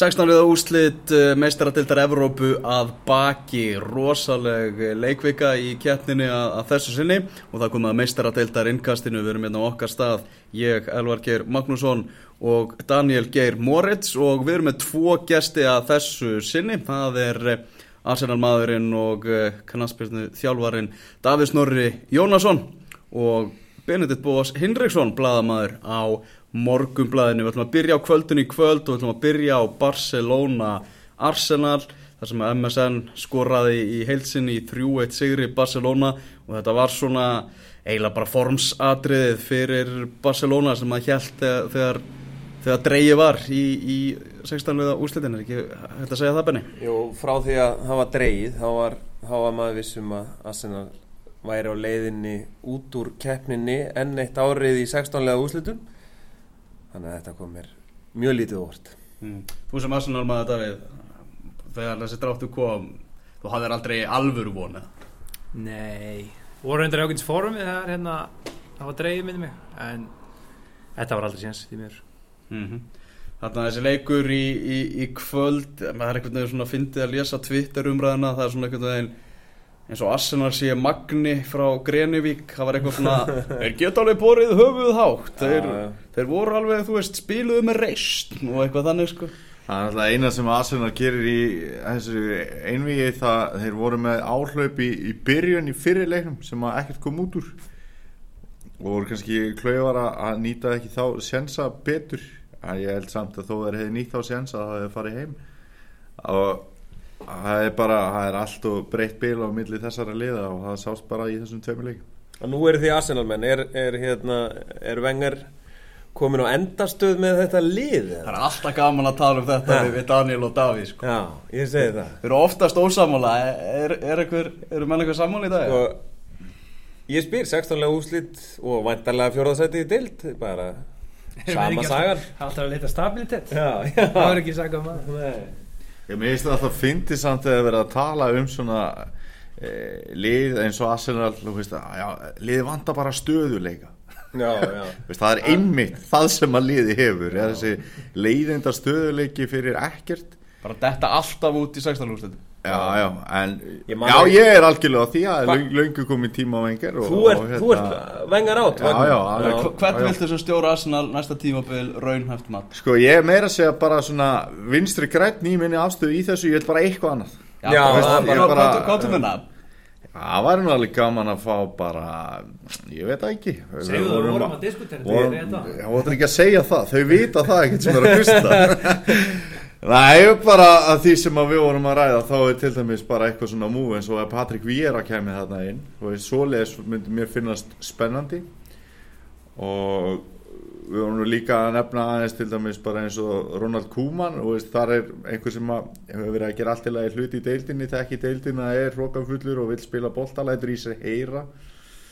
16 liða úslit meistaradildar Evrópu að baki. Rosaleg leikvika í keppninni að, þessu sinni. Og það kom að meistaradildar innkastinu. Við erum hérna á okkar stað. Ég, Elvar Geir Magnússon og Daniel Geir Moritz. Og við erum með tvo gesti að þessu sinni. Það er Arsenal maðurinn og kannarspilsnu þjálfarin Davís Norri Jónasson og Benedikt Bós Hinriksson bladamæður á morgumblæðinu, við ætlum að byrja á kvöldinu í kvöld og við ætlum að byrja á Barcelona Arsenal, þar sem MSN skoraði í heilsinni í 3-1 sigri Barcelona og þetta var svona eiginlega bara formsadriðið fyrir Barcelona sem að hjælt þegar, þegar, dreigi var í, í 16. úrslitin, er ekki hægt að segja það benni? Jú, frá því að það var dreigið, þá var, var maður vissum að Arsenal væri á leiðinni út úr keppninni enn eitt árið í 16. úrslitum þannig að þetta kom mér mjög lítið óvart mm. Þú sem Arsenal maður Davíð þegar þessi dráttu kom þú hafðir aldrei alvöru vonið Nei, voru hendur ákveðins fórum við það hérna, það var dreigið minni mig en þetta var aldrei séns því mér mm -hmm. Þannig að þessi leikur í, í, í kvöld maður er einhvern veginn svona að fyndið að lesa Twitter umræðina það er svona einhvern veginn eins og Arsenal sé Magni frá Grenivík það var eitthvað svona þeir geta alveg borið höfuð hátt þeir, ja, ja. þeir voru alveg, þú veist, spiluðu með reist og eitthvað þannig sko. Það er alltaf eina sem Arsenal gerir í þessu einvigi það þeir voru með áhlaup í, í byrjun í fyrirleiknum sem að ekkert kom út úr. Og voru kannski klauðvara að nýta ekki þá sensa betur. Að ég held samt að þó þeir hefði nýtt þá sensa að það hefði farið heim. Og það er bara, það er allt og breytt bil á milli þessara liða og það sást bara í þessum tveimu leikum og nú eru því Arsenal menn, er, er hérna er vengar komin á endastöð með þetta lið? Það er alltaf gaman að tala um þetta ja. við Daniel og Daví sko. Já, ég segi það Við erum oftast ósamála, er, er eru menn eitthvað samála í dag? Sko, ég spyr 16. úslitt og vantarlega fjórðarsæti í dild bara sama sagan er alltaf að leita stabilitet Það er ekki saga um það Ég meðist að það finnir samt að vera að tala um svona e, lið eins og Arsenal veist, að, já, lið vantar bara stöðuleika já, já. veist, það er einmitt það sem að liði hefur þessi leiðindar stöðuleiki fyrir ekkert bara detta alltaf út í 16. úrstöðu Já, já, en ég já, ég er algjörlega því að laungu komið tíma á vengar Þú ert, hérna, þú ert vengar átt Já, já, já Hvernig viltu þess að stjóra Arsenal næsta tímabil raunhæft mat? Sko, ég er meira að segja bara svona vinstri grætt nýminni afstöðu í þessu, ég vil bara eitthvað annað. Já, hvað til minna? Það væri nú alveg gaman að fá bara, ég veit ekki. Segðu þú vorum að diskutera þetta Já, þú ættir ekki að segja það, þau vita það ekkert sem er að hlusta Nei, bara að því sem að við vorum að ræða þá er til dæmis bara eitthvað svona múi eins og að Patrik Víera kemur þarna inn. Og svoleiðis myndi mér finnast spennandi. Og við vorum nú líka að nefna aðeins til dæmis bara eins og Ronald Koeman og veist, þar er einhver sem að hefur verið að gera allt til að hluti í deildinni, þekk í deildinni að er hrókanfullur og vil spila bóltalætur í sér heyra.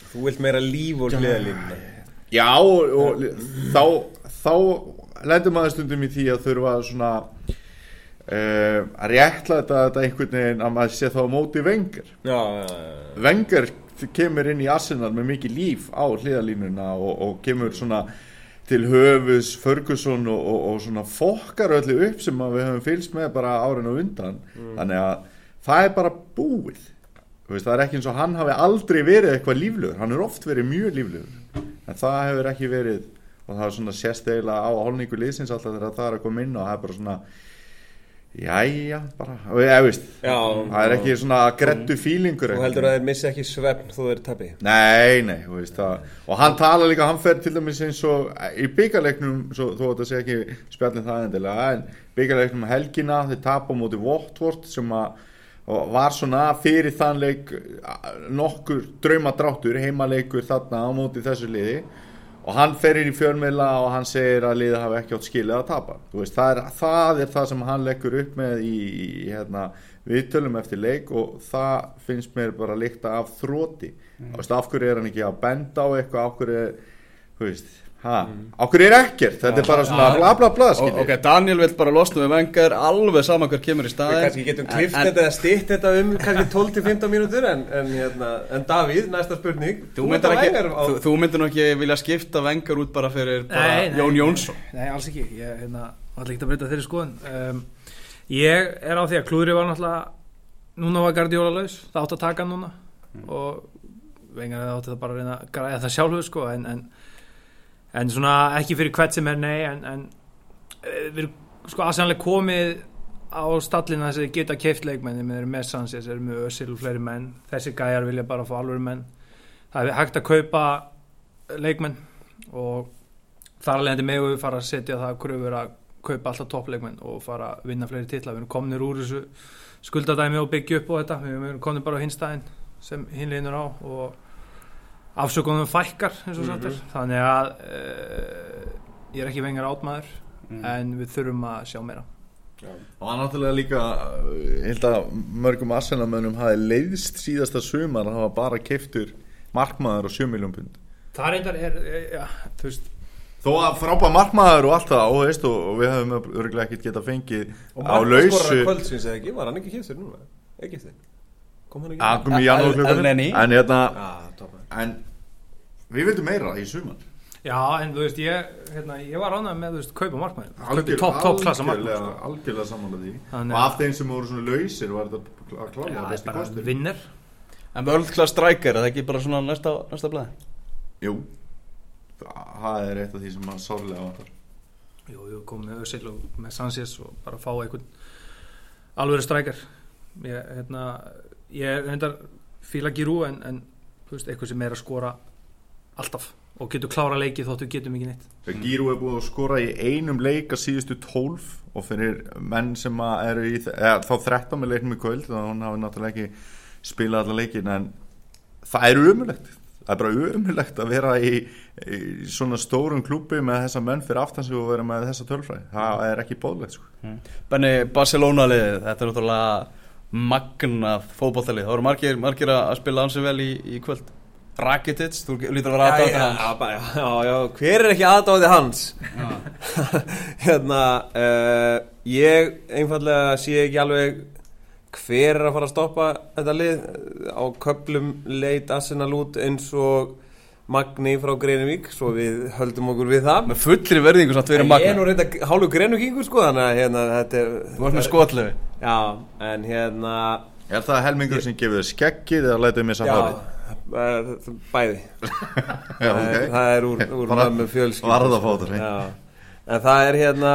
Þú vilt meira líf og hliðalínu Já og, og þá, þá lendur maður stundum í því að þurfa svona uh, að réttla þetta, þetta einhvern veginn að maður sé þá móti vengar vengar kemur inn í Arsenal með mikið líf á hliðalínuna og, og kemur svona til höfus Ferguson og, og, og svona fokkar öllu upp sem við höfum fylgst með bara árin og undan. Mm. þannig að það er bara búið. Veist, það er ekki eins og hann hafi aldrei verið eitthvað líflögur, hann er oft verið mjög líflögur en það hefur ekki verið og það er svona sérstegilega á holningu liðsins alltaf þegar það er að koma inn og það er bara svona Jæja, bara, ég veist, já, það er ekki svona grettu fílingur. Þú heldur að þeir missi ekki svefn þú þeir tapir? Nei, nei, þú veist það, og hann tala líka, hann fer til dæmis eins og í byggjarleiknum, þú ætti að segja ekki spjallin það endilega, en byggjarleiknum helgina, þeir tapa mútið Votvort sem að var svona fyrir þann leik nokkur draumadráttur, heimaleikur þarna á mútið þessu liði og hann fer inn í fjörmila og hann segir að liða hafi ekki átt skilið að tapa. Veist, það, er, það er það sem hann leggur upp með í, í hérna, viðtölum eftir leik og það finnst mér bara líkta af þróti mm. af hverju er hann ekki að benda á eitthvað? Af hverju veist, Ákveður er ekkert, þetta er bara svona bla bla bla Ok, Daniel vil bara losna við vengar alveg sama hver kemur í Við staðin kannski getum klift þetta eða stitt þetta um kannski 12-15 mínútur en, en, hérna, en Davíð, næsta spurning. Þú myndir, ekki, þú, þú myndir ekki vilja skipta vengar út bara fyrir bara Nei, nei, Jón nei. Jónsson. Nei, alls ekki, ég hérna, ætla ekki að breyta þeirri skoðun. Um, Ég er á því að klúðri var náttúrulega Núna var Guardiola laus, það átt að taka hann núna. Og vengar það átti það bara að reyna að græða það sjálfur sko en, en, en svona ekki fyrir hvert sem er nei en, en eh, við erum sko aðsannlega komið á stallina þess að þið geta keift leikmenn þeir eru með Sanchez, þeir eru með Özil og fleiri menn. Þessi gæjar vilja bara fá alveg menn. Það er hægt að kaupa leikmenn og þar alveg hendur megu við fara að setja það kröfur að kaupa alltaf toppleikmenn og fara að vinna fleiri titla. Við erum komnir úr þessu skuldadæmi og byggja upp á þetta. Við erum komnir bara á hinstæðin sem hinn linnur á og afsökunum fækkar eins og sagt er þannig að uh, ég er ekki vengar átmaður en við þurfum að sjá meira Og hann náttúrulega líka held að mörgum arsenamönnum hafi leiðst síðasta sumar að hafa bara keiftur markmaður og 7 miljón pund það reyndar er, er ja, þú veist Þó að frábæð markmaður og allt það og, veist, og, og við hefum örgulega ekkert getað fengið á lausu kvöldsins eða ekki, var hann ekki kýftur núna? Ekki þið? Kom hann ekki? að Elneny. en, hérna, Ah, toppen. en við vildum meira í sumar. Já en þú veist ég, hérna, ég var ánægð með þú veist kaupa kaupa topp top klassa markmann algjörlega, sko. algjörlega samanlega því. Þannig og af þeim sem voru svona lausir var þetta að já klára það er bara kostur vinner. En World Class Striker, er það ekki bara svona næsta, næsta blæði? jú, það er eitt af því sem maður sárlega vantar. Jú, jú, komið með Özil og með Sanchez og bara fá einhvern alvöru strækjar ég, hérna, ég reyndar fíla Giroud en, en þú veist, eitthvað sem er að skora alltaf og getur klára leiki þóttu getum ekki neitt. Gíru er búið að skora í einum leik að síðustu 12 og fyrir menn sem að eru í eða, þá 13 með leiknum í kvöld þannig að hún hafi náttúrulega ekki spilað alla leikin en það er umulegt það er bara umulegt að vera í, í svona stórum klúbi með þessa menn fyrir aftan sig og vera með þessa tölfræði það er ekki bóðlegt sko. Benni, Barcelona liðið, þetta er náttúrulega magnað fótballtalið. Það voru margir, margir að spila ansið vel í, í kvöld. Rakitic, þú lítur að vera já, hans. já, bara- já, já, hver er ekki aðdáði hans? hérna, uh, ég einfallega sé ekki alveg hver er að fara að stoppa þetta lið á köplum leit Arsenal út eins og Magni frá Greinivík svo við höldum okkur við það Með fullri verðingu samt við erum ég er nú reynda hálfu Greinivíkingur sko þannig að hérna þetta er Þú varst með skotlefi. já, en hérna er það helmingur sem gefur þér skeggið eða lætið já, hárið eh, bæði. Já, það, er, það er úr, úr mömmu fjölskyld varðafótur, en það er hérna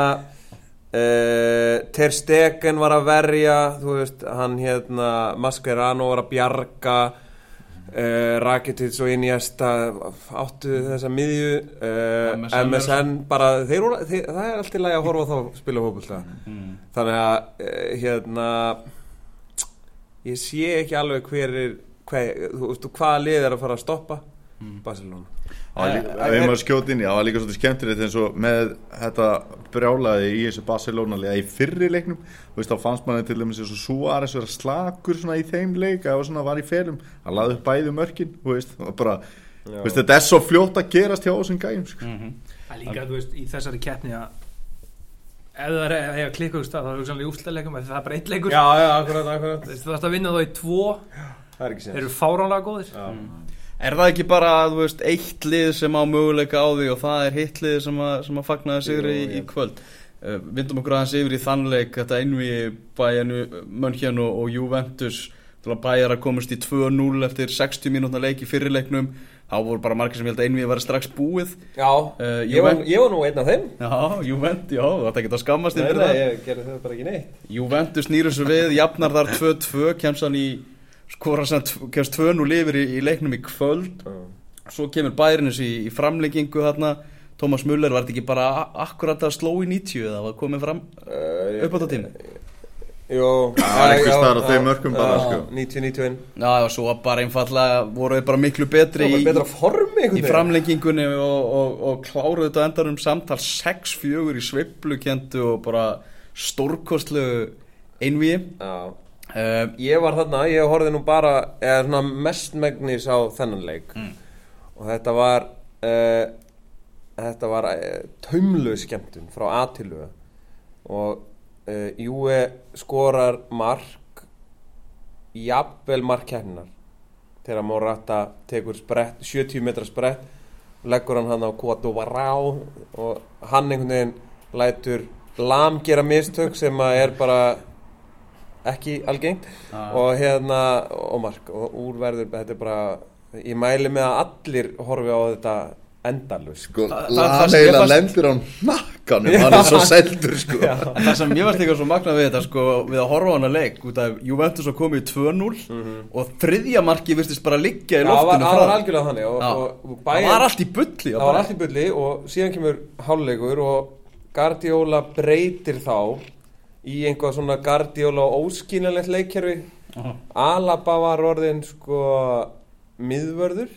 uh, Ter Stegen var að verja þú veist, hann hérna Mascherano var að bjarga uh, Rakitic og Iniesta áttu þessa miðju uh, MSN MSN bara þeir, voru- þeir, það er alltaf lægi að horfa þá spila fókbólta þannig að uh, hérna ég sé ekki alveg hver er hver, þú veist, hvaða lið er að fara að stoppa Barcelona? Það var ég maður skjóti inn í, það var líka svolítið skemmtilegt eins og með þetta brjálaði í þessu Barcelona liða í fyrri leiknum þú veist, þá fannst manni til dæmis eins og Suárez vera slakur svona í þeim leik eða svona var í felum, hann laði upp bæði mörkin þú veist, og bara, þú veist, þetta er svo fljótt að gerast hjá þessum gæjum sko. Það er líka, þú veist, í þessari keppni að ef það er að eiga klikka úr stað þá er hugsanlega úrslagleikum það er bara eitt leikur. Já, já, akkurat, akkurat. Þú þarfst að vinna þá í tvo það er ekki þeir sér eru fáránlega góðir. Er það ekki bara, þú veist, eitt lið sem á möguleika á því og það er hitt lið sem að, sem að fagnaði sigri í, í kvöld? Uh, vindum okkur aðeins yfir í þannleik, þetta einvi bæjanu Mönchen og, og Juventus. Til að bæjar að komast í 2-0 eftir 60 mínútna leik í fyrirleiknum þá voru bara margir sem held að einvi var strax búið. Já, Eh, ég, var, ég var nú einn af þeim. Já, Juventus, já, þetta geta skammast nei, yfir nei, það. ég gerði það bara ekki neitt. Juventus nýrur svo við, jafnar þar 2-2 kemst hann í skora samt, kemst 2-0 yfir í, í leiknum í kvöld. Svo kemur bærinis í, í framleggingu þarna. Tómas Muller var þetta ekki bara akkurat að sló í 90 eða var komið fram uh, upp á þetta tími Jó, Það var einhvers staðar á þeim mörkum bara, sko. 90-91 Já, og svo bara einfallega voru þau bara miklu betri Það var í, betra formi í veginn. framleggingunni og, og, og kláruðu þetta endar um samtal 6-4 í sveiflukendu og bara stórkostlu einvíi Já uh, Ég var þarna, ég horfði nú bara eða svona mestmegnis á þennan leik Mm. og þetta var uh, þetta var uh, taumlu skemmtun frá aðtilu og uh, Júi skorar mark jafnvel mark kemnar þegar Morata tekur sprett, 70 metra sprett leggur hann hann á Koto Vará og hann einhvern veginn lætur lam gera mistök sem að er bara ekki algengt. Ah. og hérna og mark og úrverður þetta er bara ég mæli með að allir horfi á þetta endalus sko, laðheila lendur á nakkanum hann er svo seldur sko. Já. það sem ég varst líka svo magnað við þetta sko við að horfa á hana leik út af Juventus að komið í 2-0 mm -hmm. og þriðja marki virtist bara liggja í loftinu það var algjörlega þannig og, og, og bæin, það var allt í bulli það var allt í bulli og síðan kemur háluleikur og Guardiola breytir þá í einhvað svona Guardiola óskínalegt leikkerfi. Uh -huh. Alaba var orðin sko miðvörður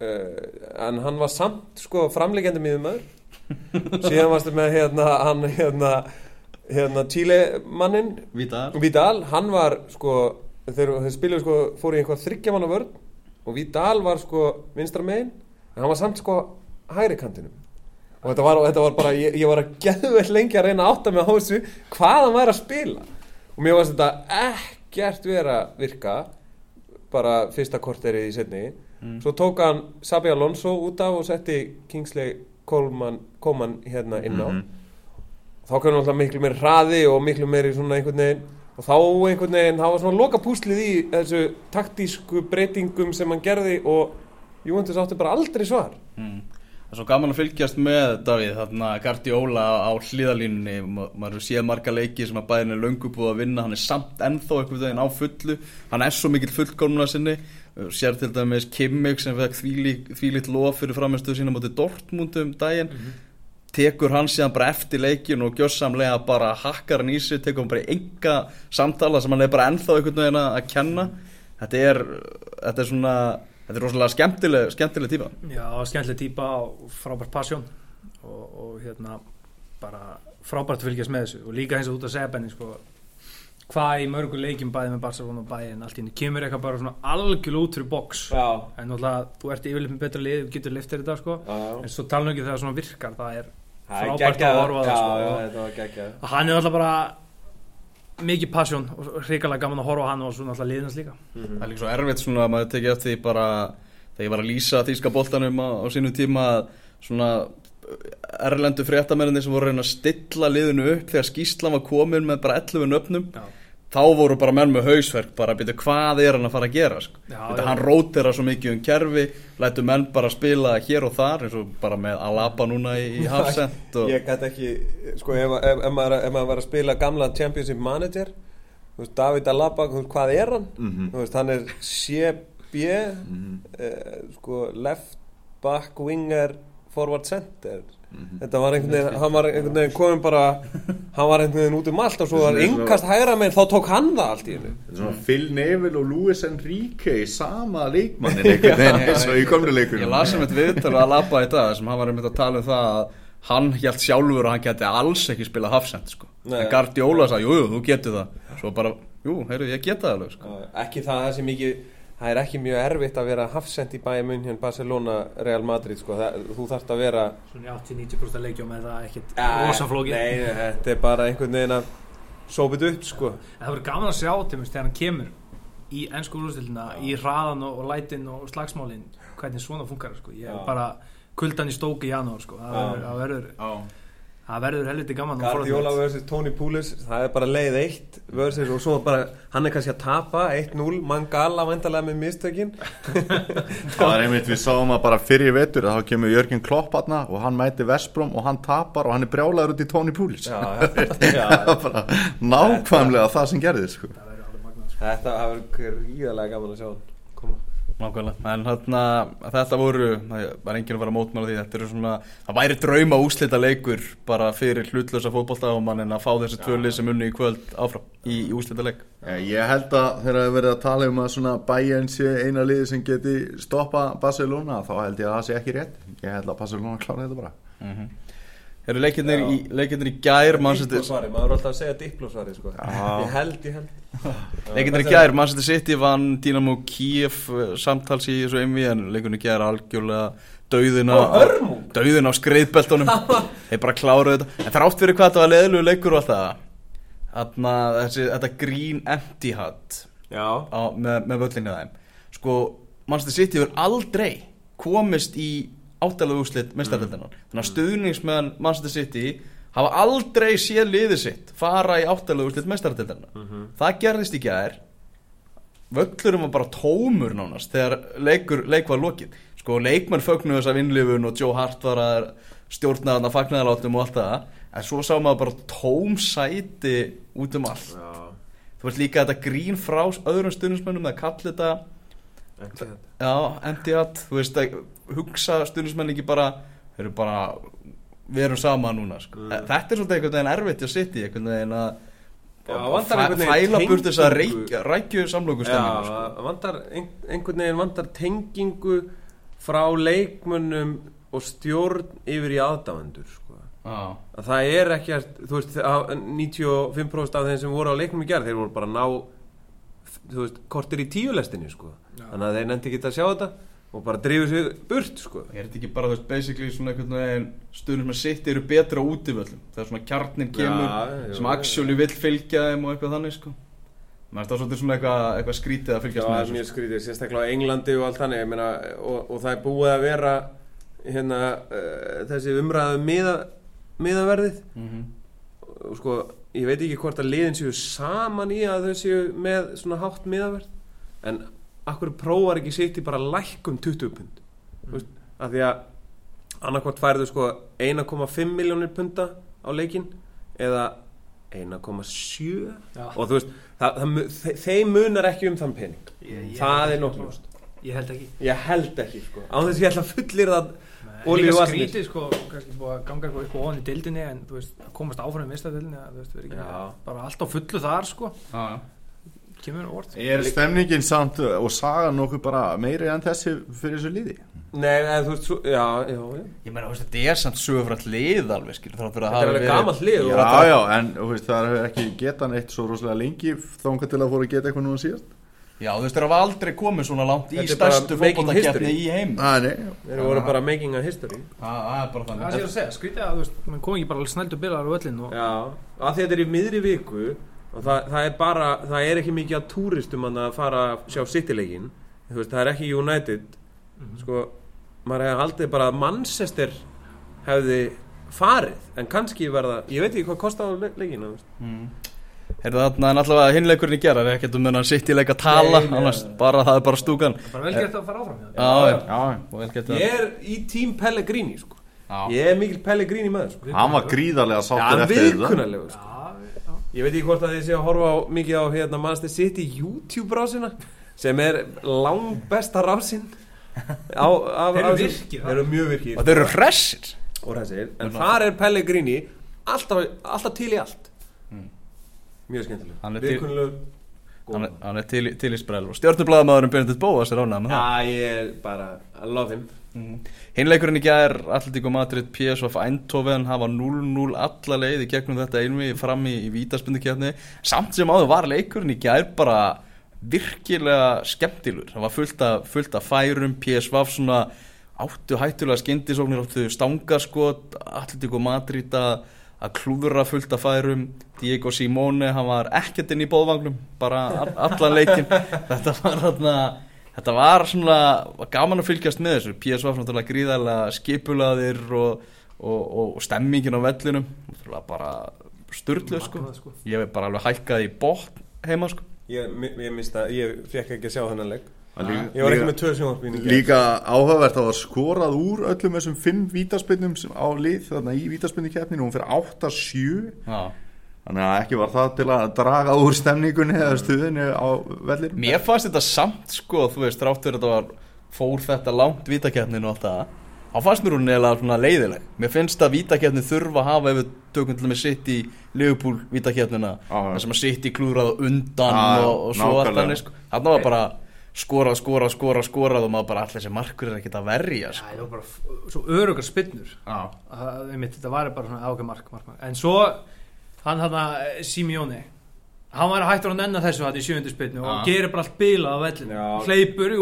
uh, en hann var samt sko framlegjandi miðumöður síðan varstu með hérna hann hérna, hérna Chile mannin Vidal. Vidal hann var sko þeir, þeir spiluðu sko fór í einhvað þryggjamanna vörð og Vidal var sko vinstra megin. En hann var samt sko hægri kantinum og þetta var, þetta var bara, ég, ég var að geðveld lengi að reyna að átta mig á þessu hvað hann væri að spila og mér varst þetta ekkert vera virka bara fyrsta korterið í setni mm. svo tók hann Sabi Alonso út af og setti Kingsley Coleman, Coleman hérna inn á mm -hmm. þá kannu alltaf miklu meiri hraði og miklu meiri svona einhvern veginn og þá einhvern veginn, það var svona loka púslið í þessu taktísku breytingum sem hann gerði og Júventus átti bara aldrei svar mm. Það er svo gaman að fylgjast með Davíð, þarna Guardiola á hlýðalínunni, maður séð marga leiki sem að bæðin er löngu búið að vinna, hann er samt ennþá einhvern veginn á fullu, hann er svo mikill fullkomna sinni. Sér til dæmis Kimmich sem fekk þvílitt lof fyrir framistuðu sína motið Dortmund um daginn. Mm -hmm. tekur hann síðan bara eftir leikin og gjössamlega bara hakkar hann í sig tekur hann bara enga samtala sem hann er bara ennþá veginn að kenna. Þetta er, þetta er svona þetta er rosalega skemmtileg, skemmtileg típa. Já, skemmtileg típa og frábært passjón og, og hérna bara frábært fylgjast með þessu. Og líka eins og út að segja benni sko hvað í mörgu leikjum bæði með Barcelona og bæði en allt ínni kemur eitthvað bara svona algjörl út fyrir boks en náttúrulega þú ert yfirlega með betra lið, þú getur liftir þetta sko. Já, já. en svo tala ekki þegar það svona virkar það er frábært að orfa það sko. og hann er alltaf bara mikið pasjón og hrigalega gaman að horfa hann og svo náttúrulega liðnast líka. Mm -hmm. Það er líka svo erfitt svona að maður tekið eftir því bara þegar ég var að lýsa þýska boltanum á, á sínum tíma svona erlendu fréttamennir sem voru að reyna að stilla liðinu upp þegar skýslan var komin með bara 11 nöfnum. Já þá voru bara menn með hausverk bara að byrja hvað er hann að fara að gera sko. já, já. hann rótira svo mikið um kerfi lætu menn bara spila hér og þar eins og bara með Alaba núna í, í Hafsend og... ég gæti ekki sko ef, ef, ef, maður, ef maður var að spila gamla championship manager veist, David Alaba, hvað er hann mm -hmm. veist, hann er CB mm -hmm. eh, sko left back winger forward center Mm -hmm. þetta var einhvern veginn hann var einhvern veginn komin bara hann var einhvern veginn út um allt og svo var yngast hægra með þá tók hann það allt í hennu þetta er svona Phil Neville og Luis Enrique í sama leikmannin einhvern veginn eins og í komlu leikunum ég las um eitt viðtal að labba í dag sem hann var einmitt að tala um það að hann held sjálfur og hann geti alls ekki spila hafsend sko. en Guardiola sagði jújú þú getur það svo bara jú heyrðu ég geta það alveg sko. ekki það það sem mikið það er ekki mjög erfitt að vera hafsend í bæja mun hérna Barcelona, Real Madrid sko. það, þú þarfst að vera svona 80-90% leikjum eða ekkert rosaflóki nei, þetta er bara einhvern veginn að sópit upp sko. það verður gaman að sjá til þegar hann kemur í ennsku úrstildina í hraðan og, og lætin og slagsmálin hvernig svona funkar sko. ég er bara kuldan í stóki í janúar sko. það verður það verður helviti gaman Guardiola vs. Tony Poulis það er bara leið eitt versus, og svo bara hann er kannski að tapa 1-0 Mangala vendalega með mistökin. Það er einmitt við sáum að bara fyrir vetur þá kemur Jörgjum Klopp aðna og hann mæti Vespróm og hann tapar og hann er brjálaður út í Tony Poulis nákvæmlega það sem gerðir sko. þetta verður ríðalega gaman að sjá koma Nákvæmlega, en þarna, þetta voru, það var enginn að vera mótmála því, þetta eru svona, það væri drauma úslita leikur bara fyrir hlutlösa fótballtafumann en að fá þessi tvöli sem unni í kvöld áfram í, í úslita leik. Ég held að þegar það verið að tala um að svona Bayern sé eina liði sem geti stoppa Barcelona, þá held ég að það sé ekki rétt. Ég held að Barcelona klára þetta bara. Mm -hmm. Eru leikirnir í, leikirnir í gær Diplosvari, maður er alltaf að segja diplosvari sko. Ég held, ég held. Leikirnir í gær, Manchester City vann Dynamo Kiev uh, samtals í þessu einvi en leikurinn í gær algjörlega dauðin á, á skreiðbeltunum þeir bara kláruðu þetta. En það er átt fyrir hvað þetta var leðilegu leikur og allt það Þarna, þessi, þetta green empty hat Já, á, með, með völlinu þeim. Sko, Manchester City hefur aldrei komist í áttalega úrslit meistaröldunar þannig að stuðningsmenn Manchester City hafa aldrei séð liðið sitt fara í áttalega úrslit meistaröldunar það gerðist í gær. Völlurum var bara tómur nánast þegar leikur, leik var lokið. Sko leikmenn fögnuðu þess að vinnlifun og Joe Hart var að stjórna þarna fagnæðalátum og allt það. En svo sá maður bara tóm sæti út um allt. Já. Þú veist líka þetta grín frá öðrum stundismennum það kalli þetta Ekki hat þú veist að hugsa stundismenn ekki bara þeir eru bara við erum sama núna sko. Mm. þetta er svolítið einhvern veginn erfitt að sitt í einhvern veginn að Já, að vantar fæ- einhvern veginn fæla burt þess að rækju, samlokustemminu sko. ein, einhvern veginn vantar tengingu frá leikmönnum og stjórn yfir í aðdáendur sko. Já. að það er ekki þú veist, að 95% af þeim sem voru á leiknum í gerð þeir voru bara að ná veist, kortir í tíulestinni sko. þannig að þeir nefndi ekki að sjá þetta og bara drífu sig burt sko. er þetta ekki bara þú veist basically svona einhvern veginn stundum með sitt eru betra á útivöllum þegar svona kjarnin kemur Já, sem já, actually vill fylgja þeim og eitthvað þannig sko. Maður er það svolítið svona eitthvað, eitthvað skrítið að Já, fylgjast það með er þessu mjög skrítið, sérstaklega á Englandi og allt þannig, meina, og, og það er búið að vera hérna, uh, þessi umræðu miða, miðaverðið. Mhm. og sko, ég veit ekki hvort að liðin séu saman í að þau séu með svona hátt miðaverð en akkur prófar ekki sitt í bara lækkum 20 pund mm. af því að annarkvort færðu sko 1,5 miljónir punta á leikin eða 1,7 Já. og þú veist, það, það, þe- þeim munar ekki um þann pening Ég- ég- það er nokkuð ljóst. Ég held ekki ég held ekki sko, á þess að ég ætla að fullir það Það og vatnið. skrítið sko, kannski búið að ganga eitthvað upp og ofan í dildinni en þú veist, að komast áfram í mistadildinni þú veist, verið ekki Já. bara allt á fullu þar sko Já, já. Kemur á orð Er stemningin samt og sagan nokkuð bara meiri en þessi fyrir þessu líði? nei, eða, þú veist, já, já, já. Ég meina, þetta er samt sögufrætt lið alveg, skil, þrátt fyrir að þetta er alveg verið- gamalt lið og Já, já, en veist, það er ekki getað neitt svo rosalega lengi þónga til að fóra að geta eitthvað núna síðast. Já, þú veist, þeir hafa aldrei komið svona langt í stærstu history. í heim nei, þeir voru bara making a history. Það það er bara Það sé þannig að segja, skrítið að þú veist, mann kom ekki bara alveg snældu bilar á öllin og já, að þetta er í miðri viku og það, það er bara, það er ekki mikið að túristum að fara að sjá veist, það er ekki United sko, maður hefði haldið bara að Manchester hefði farið, en kannski verða ég veit ekki hvað kostar á le veist. Heyrðu þarna, en allavega hinleikurinn í gera, við ekkert um þennan sitt í leik að tala, Nei, annars nei. bara það er bara stúkan bara vel gert að fara áfram. Já, já, já, gett ég er í tím Pellegrini sko. Já. ég er mikil Pellegrini maður sko. hann var gríðarlega sáttur eftir þetta viðkunnarlegur sko. Já, já. Ég veit ekki hvort að þið sé að horfa á mikið á hérna Manchester City YouTube rásina sem er lang besta rásin á, af, Þeir eru virkir, Þeir eru mjög virkir. Og þeir eru hressir. Og þessir En þar er Pellegrini alltaf, alltaf til í allt. Mjög skemmtileg Hann er til- Viðkunnarlegur Hann er, hann er til, í- til í sprell. Og stjórnublaðamaðurinn Benedikt Bóas er það. Já, ég er bara I love him Hinleikurinn í gær, Atletico Madrid, PSV Eindhoven hafa 0-0 alla leið í gegnum þetta einvi fram í, í vítaspindukefni samt sem áður var leikurinn í gær bara virkilega skemmtilur það var fullt af, fullt af færum PSV svona áttu hættulega skyndisóknir áttu stangaskot Atletico Madrid að að klúðra fullt af færum Diego Simone, hann var ekkert inn í bóðvagnum bara all, allan leikin þetta var þarna þetta var svona, var gaman að fylgjast með þessu PSV var náttúrulega gríðarlega skipulaðir og, og, og, og stemmingin á vellinum bara styrlu sko. Sko. ég hef bara alveg hækkað í botn heima sko. Ég, ég mista, ég fekk ekki að sjá þennan leik Líka- Ég var ekki með tvö sjónvarpín Líka áhugavert að það var skorað úr öllum þessum fimm vítaspinnum á lið þarna í vítaspinnukeppninu og hún fyrir 8-7 Já. Þannig að ekki var það til að draga úr stemningunni eða stuðinu á vellir mér fannst þetta samt sko, þú veist, ráttur þetta var fór þetta langt vítakeppninu og allt það þá fannst mér hún neila svona leiðileg mér finnst að vítakeppni þurfa að hafa ef við tökum til með sitt í Já, já. það sem að sitt í klúrað undan Já, já, og, og svo allt þannig sko. þarna var bara skorað, skorað, skorað, skorað og maður bara allir þessi markur er ekkert að verja Já, sko. það var bara svo örugar spinnur Já. að, hann hann að Simeone. Hann var hættur að nenna þessu hann í sjöndu spinnu og Já. gerir bara allt bilað á vellinu. Hleypur í,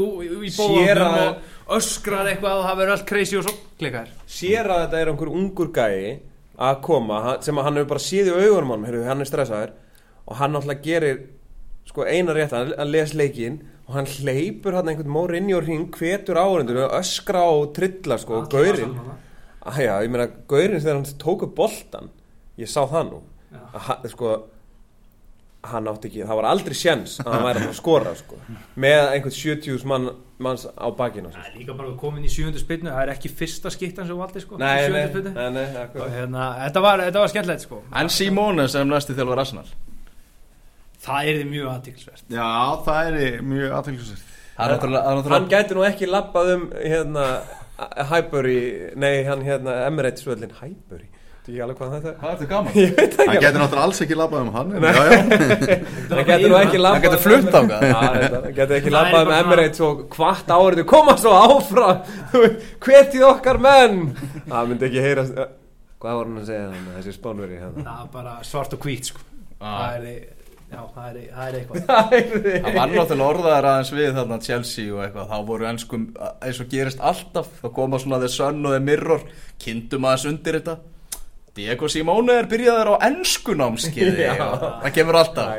í, að- og öskrar eitthvað og það verður allt crazy og svo klikkar sér að þetta er einhver ungur gæi að koma, hann- sem að hann hefur bara séð í augunum hann, heyrðu, hann er stressaður og hann náttúrulega gerir sko eina rétt, hann hann les leikinn og hann hleypur hann einhvern mór inn í hring hvetur áhundur og öskra og trilla sko, og gaurinn. Æja, ég meina, gaurinn þegar hann tók upp boltan ég sá það nú. Að sko hann átti ekki, það var aldrei sjens að hann væri að skora sko, með einhvern 70 mann, manns á bakinu Það er líka bara komin í sjöndu spinnu það er ekki fyrsta skiptan sem valdi sko, í nei, nei, nei, nei, hérna, þetta var, þetta var skemmtilegt sko. En Simone sem næsti þjálfur Arsenal. Það er þið mjög aðtíklisvert Já, það er mjög er náttúrulega, það er hann gæti nú ekki lappað um hérna Highbury, nei hann hérna Emirates völlin, Highbury Þú ekki alveg hvað þetta er? Hvað er þetta gaman? Ég veit það Hann ekki getur náttúrulega alls ekki labbað um hann en Já, já. Hann getur nú ekki lappað Hann. Getur flutt þetta, Hann. getur ekki Það lappað um Emirates og hvart árið koma svo áfram. Hvetið okkar menn. Það myndi ekki heyra Hvað var hann að segja þannig, þessi spánveri hérna? það er bara svart og hvít sko. Það er, já, það er, það er eitthvað. Það var náttúrulega Diego Simone er byrjaður á ennskunámskiði það kemur alltaf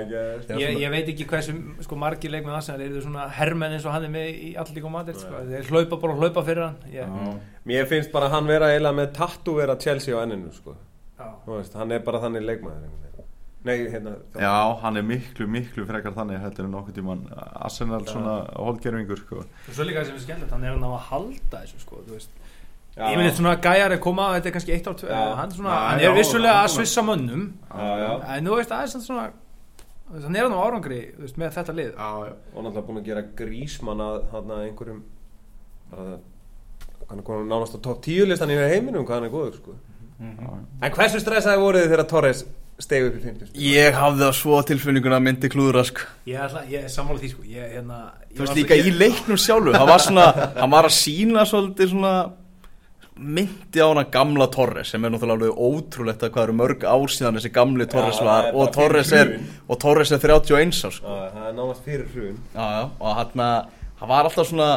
ég, ég veit ekki hversu sko, margir leikmenn Arsenal eru svona hermenn eins og hann er með í allir og maður sko. þeir hlaupa bara hlaupa fyrir hann ég, Mér finnst bara hann vera eiginlega með tattoo vera Chelsea á enninu sko. já. Þú veist, Hann er bara þannig leikmaður. Nei, hérna Já, hann er miklu, miklu frekar þannig heldur en nokkuð tíman Arsenal svona hólgerfingur sko. og svo líka sem er skemmtilegt hann er hann á að halda þessu sko, þú veist. Ég myndi svona gæjar er koma þetta er kannski eitt ár tvö hann, er svona, Já, hann já, er vissulega já, að svissa mönnum. Já, já. En þú veist aðeins hann svona hann er hann á árangri þú veist, með þetta lið. Já, já. Og náttúrulega búin að gera grísmann að hann að einhverjum bara það hann er komin nánast á topp 10 listan í heiminum hvað hann er góður sko. en hversu stressaði voruð þið þegar Torres steg upp í 50 Ég hafði á svo tilfinninguna að myndi klúðra sko. ég, ég er sammála því sko. Ég, hérna, ég Þú veist var- líka ég, í leiknum sjálfu, það var svona, hann var að sína svolítið svona myndi á hana gamla Torres sem er náttúrulega alveg ótrúlegt að hvað eru mörg ár síðan þessi gamli Torres það var og Torres er, og Torres er 31 árs sko. það er nánast fyrir já, já, og hann hann var alltaf svona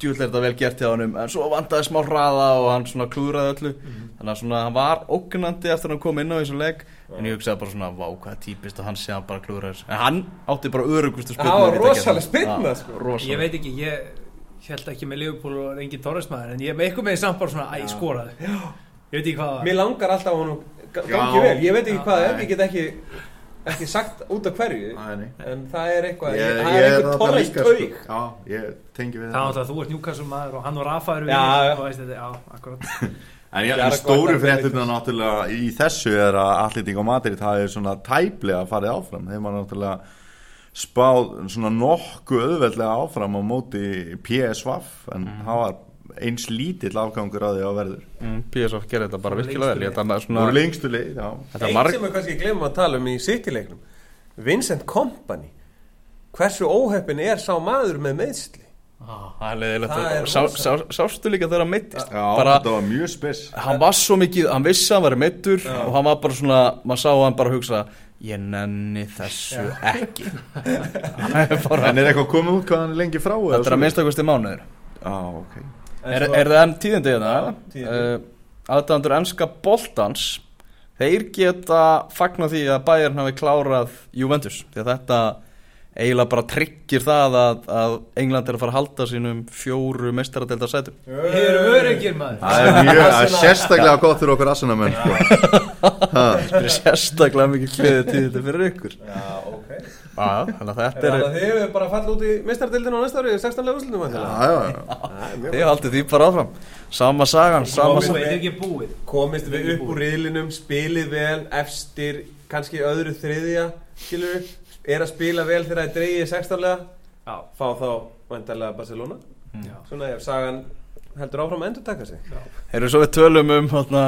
þetta vel gert hjá hann en svo vandaði smá hraða og hann svona klúðraði öllu. Þannig að svona hann var ógnandi eftir að hann kom inn á þessu leik en ég hugsaði bara svona, vá hvað típist og hann sé hann bara klúðraði þessu. En hann átti bara örugustu spilna Það var rosaleg spyrna, sko. ég veit ekki ég held ekki með Liverpool og engin Torres maður en ég með eitthvað með því samt bara svona æ, skoraði. Ég veit ekki hvað það var. Mér langar alltaf að honum ga- gangi vel. Ég veit ekki Já, hvað það er, ég get ekki ekki sagt út af hverju Nei, nei. en það er eitthvað, Ég, það ég er er einhver þarna Torres líka, taug. sko. Já, ég tengi við það er náttúrulega þú ert Newcastle maður og hann og Rafa eru Já, já. og veist þetta, já, akkurat. En Ég er en stóru fréttina náttúrulega í þessu er að Atletík og Madrid það er svona tæplega farið áfram. Þeim var náttúrulega spáð svona nokkuð auðveldlega áfram á móti PSV en það var eins lítill afgangur að því að verður. Mm, PSV gerði þetta bara Svona virkilega vel. Svona þetta er eitt marg sem við kannski glemum að tala um í City-leiknum Vincent Kompany. Hversu óheppin er sá maður með meðsli Ah, það Það sá, sá, sástu líka þegar hann meittist Já, bara, þetta var mjög spes hann var svo mikið, hann vissi að hann var meittur og hann var bara svona, maður sá hann bara hugsa ég nenni þessu ekki. Það er bara, En er eitthvað komið út hvað hann er lengi frá eða þetta er að minnstakosti mánuður. Já, ok. Er, er það enn tíðindi hérna? tíðindi. Uh, aðdæðandur ennska boltans þeir geta fagnar því að Bayern hafi klárað Juventus því að þetta eiginlega bara tryggir það að, að England er að fara að halda sínum fjóru mestaradelda sætum Þið eru öryggir maður. Það er mjög, það er sérstaklega gott fyrir okkur assunamenn. Ha. þetta er sérstaklega mikið kliðið tíðindi fyrir ykkur. Já, ok. Já, þannig að þetta er að þið hefur bara fallið út í mistardildinu á næsta ári 16 lega úrslutum Já, já, já. Þið haldið því bara áfram. Sama sagan, sama Búið, sagan þetta er ekki búið. komist við upp úr riðlinum spilið vel, efstir kannski öðru þriðja skilur er að spila vel þegar það er dreigið 16 lega Já, fá þá vantarlega Barcelona. Já. Svona ef sagan heldur áfram að endur taka sig Erum svo við tölum um hátna,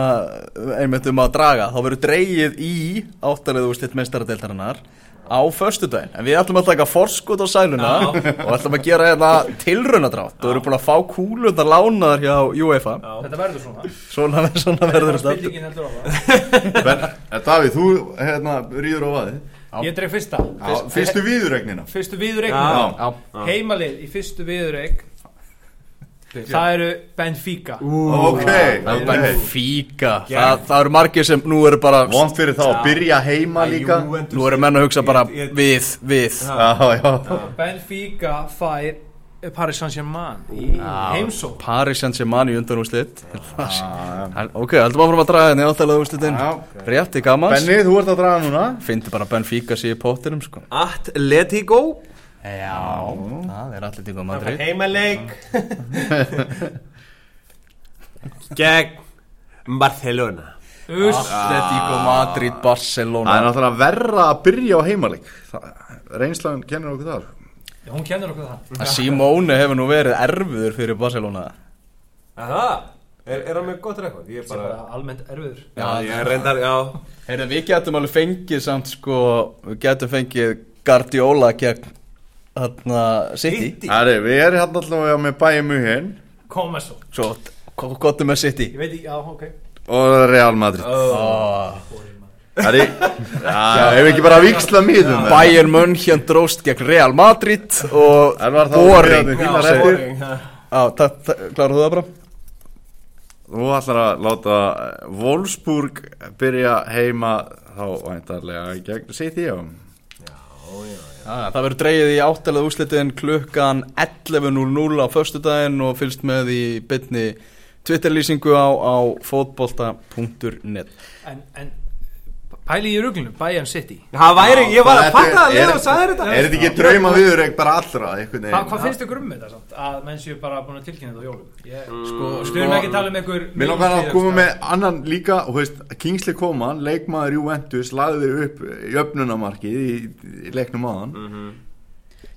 einmitt um að draga? Þá verður dreigið í áttalegu úrslitt meistaradeildarinnar á föstudaginn. En við ætlum að taka forskot á sæluna og ætlum að gera hérna tilraunadrátt. Og erum búin að fá kúlundar lánaðar hjá UEFA. Þetta verður svona. Svona, svona verður þetta Spillingin heldur á það Ben, Davíð, þú hérna rýður á vaði Ég dreg fyrsta. Já, Fyrstu viðurregnina Fyrstu. Já, Heimalið í fyrstu viðureik Það eru Benfica. Ok, það er ok. Benfica. Það, það eru margir sem nú eru bara Vond fyrir þá að byrja heima líka. Nú eru menn að hugsa bara við, við. Já, já Benfica fær Paris Saint-Germain. Í. Heimsó Paris Saint-Germain í undanúslit Ok, heldum áfram að draga henni áttalega úrslitin Já. Rétti gamans Benni, þú ert að draga núna. Fyndi bara Benfica sér í pottinum sko. Atletico. Já, það er tíma Madrid. Heimaleik. Gegn Barcelona. Atletico Madrid, Það Barcelona er náttúrulega verra að byrja á heimalik Reynslan kennir okkur þar Hún kennur okkur það. Að Simone hefur nú verið erfiður fyrir Barcelona. Það? Er, er hann með gott rekord? Ég er bara bara almennt erfiður. Já, ég reyndar, já. Heyrðu, við getum alveg fengið samt sko Við getum fengið Guardiola gegn Þarna City. Það er, við erum hérna alltaf með bæjum mjög Koma svo. Svo, gottum með City. Ég veit ekki, já, ok. Og Real Madrid. Oh. Það er, já, ef ekki bara viksla miðum Bayern München dróst gegn Real Madrid Og Boring. Já, já. Já, það- klárar þú það bara? Þú ætlar að láta Wolfsburg byrja heima þá væntarlega gegn City já. Já, það verður dreigið í áttalega úslitin klukkan 11.00 á föstudaginn og fylgst með í bytni Twitterlýsingu á, á fótbolta.net En, en Pæli í ruglunum, Bayern City Það væri, ég var að Þetta fatta að er- lefa og sagði þetta Er þetta ekki drauma viðurreik bara allra Hva? Hvað finnst ykkur um þetta samt? Að menn séu bara búin að tilkynna þetta á jólum ég, Sko, Við erum ekki að tala um einhver Mér langar að koma með annan líka Kingsley Coman, leikmaður Juventus lagði upp í, í leiknum aðan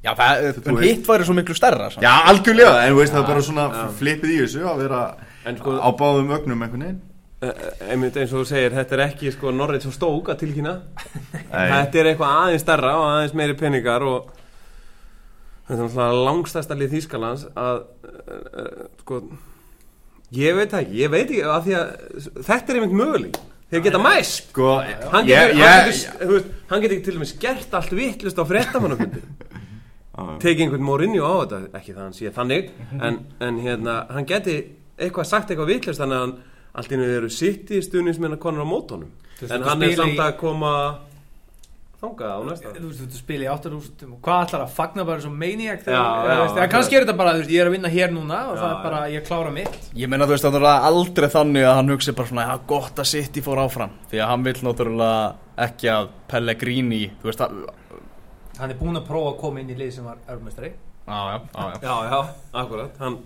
Já, það, Þú en veist. hitt væri svo miklu stærra samt. Já, algjörlega, en þú veist, það er bara svona flipið í þessu að vera En sko- á báðum ögnum einhvern veginn Einmitt eins og þú segir, þetta er ekki sko Norrið svo stók að tilkynna. Nei. Þetta er eitthvað aðeins starra og aðeins meiri peningar og þetta er langstæsta lið Þýskalands að uh, sko ég veit ekki, ég veit ekki því að þetta er einmitt möguleg þeir geta mæst. Sko, hann getur, ekki til dæmis gert allt vittlust á fréttamannafundi tekið einhvern morinju á þetta ekki þannig en, en hérna, hann geti eitthvað sagt eitthvað vittlust þannig að hann allt í einu eru sitt í stuðnismenn að konar á mótónum en hann er samt í- að koma þangað á næsta. Þú veist, þú spila í áttarústum og hvað ætlar að fagna bara svo maniac þegar, kannski er þetta bara, þú veist, ég er að vinna hér núna og Já, það er bara, ég klára mitt. Ég meina þú veist það er aldrei þannig að hann hugsi bara svona Já, gott að City fór áfram. Því að hann vil náttúrulega ekki að Pellegrini Þú veist það Hann er búinn að prófa að koma inn í lið sem var örmestari Já, já, já, já. já, já, akkurat. Hann,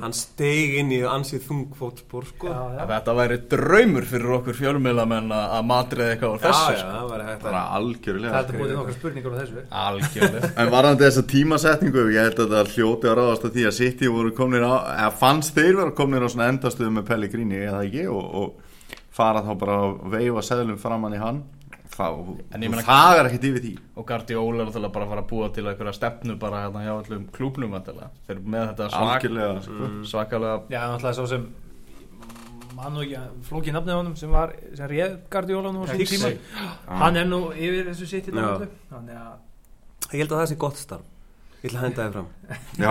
hann steig inn í ansið þungfótspor sko. Þetta væri draumur fyrir okkur fjölmiðlamenn að matriða eitthvað á þessu já, sko. bara algjörlega er búin nokkar spurningar á þessu. Algjörlega. En varðandi þessa tímasetningu, ég held að það hljóti að ráðast að því að City voru komnir á, eða fannst þeir vera komnir á svona endastöðu með Pellegrini eða ekki og, og fara þá bara að veifa seðlum framann í hann það, meina- það er ekkert yfir því. Og Guardiola er náttúrulega bara að fara að búa til einhverja stefnu bara hérna hjá allum klúbnum vantilega Þeir eru með þetta svak, sko. svakalega Já, náttúrulega svo sem mann og ekki, flóki nafnið á honum sem var, sem réð Guardiola nú á svona tíma. Hann er nú yfir þessu sitt Þannig að ég held að það sé gott starf. Ég ætla að henda þið fram. Já,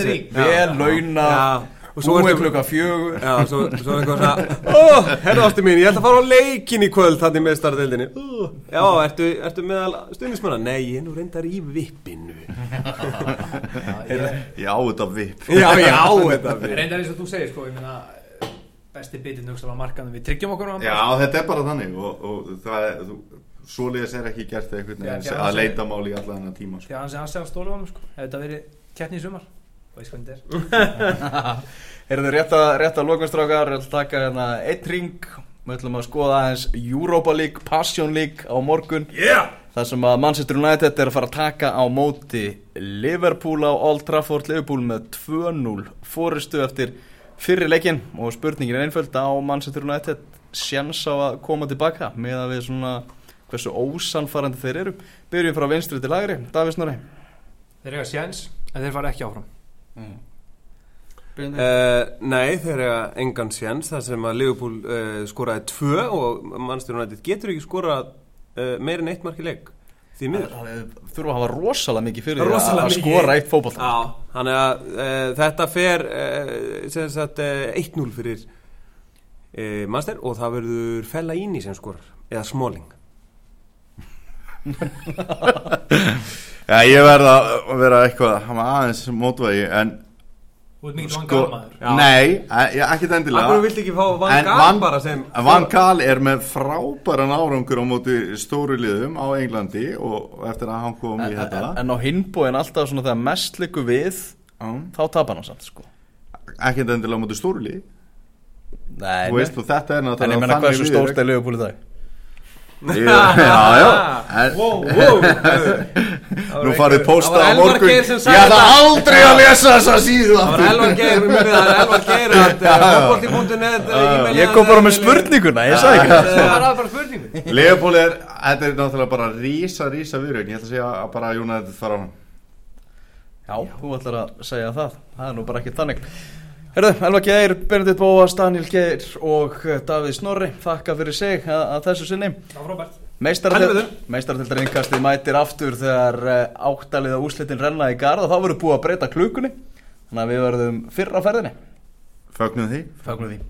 er Vel launa já, og svo Búið ertu klukka fjögur. Já, svo, svo er eitthvað svona Ó, herra ástu mín, ég ætla að fara á leikin í kvöld Þannig með starðeldinni Já, ertu, ertu meðal stuðnismanna? Nei, ég er nú reyndar í vippinu. Já, þetta vip Já, já, þetta við Reyndar eins og þú segir sko, ég meina besti bitinn hugsa á markanum, við tryggjum okkur Já, þetta er bara þannig og, og það er, þú, svoleiðis er ekki gert já, að leita máli í allan þennan tíma sko. því að hann sé aðstæða stólu á hann sko. ef þetta verið keppni í sumar veist hvernig þetta er Eru þið rétt að, rétt að lokumstrákar Við ætlum að taka hérna eitt ring Við ætlum að skoða aðeins Europa League, Passion League á morgun. Yeah! Það sem að Manchester United er að fara að taka á móti Liverpool á Old Trafford. Liverpool með 2-0 fóristu eftir fyrir leikin og spurningin er einföld. Á Manchester United sjans á að koma tilbaka með að við svona hversu ósanfarandi þeir eru? Byrjum frá vinstri til lagri, Davís Norri Þeir eiga sjens, en þeir fara ekki áfram mm. Uh, nei, þeir eiga engan sjens þar sem að Liverpool uh, skoraði tvö og Manchester United getur ekki skorað uh, meir en eitt mark í leik. Því miður. Þurfa að hafa rosalega mikið fyrir rosalega að skora eitt fókbalt þannig að þetta fer sem sagt 1-0 fyrir Manchester og það verður Fellaini sem skorar eða Smalling Já, ég verða að vera eitthvað aðeins mótvægi en Þú ert mikið Van Gaal maður Nei, ekki það endilega. Akkur vilti ekki fá Van Gaal bara sem Van Gaal er með frábæran árangur á móti stóru liðum á Englandi og eftir að hann kom en, í þetta. En, en á hinbóin alltaf svona þegar mest likur við um. þá tapar hann samt sko. Ekki það endilega á móti stóru lið. Nei, Þú veist þú þetta er náttúrulega En ég menna hvað er svo stórt er liðupúl í dag Já, já. En, wow, wow. Nú farið posta á morgun. Ég ætla aldrei að lesa þessa síðu Það var Elvar Geir, það. Er Elvar Geir fotbolti.net Ég kom bara með spurninguna, ég sagði ekki var Leopold er, þetta er náttúrulega bara rísa, rísa viðrögn Ég ætla að segja að bara Jónæður fara á hann. Já, þú ætlar að segja það. Það er nú bara ekki þannig Herðu, Elva Geir, Benedikt Bóas, Daniel Geir og Davíð Snorri þakka fyrir sig að, að þessu sinni. Meistartildar innkastið mætir aftur þegar áttaliða úslitin renna í garð og þá verður búið að breyta klukunni þannig að við verðum fyrra ferðinni. Fögnum því. Fögnum því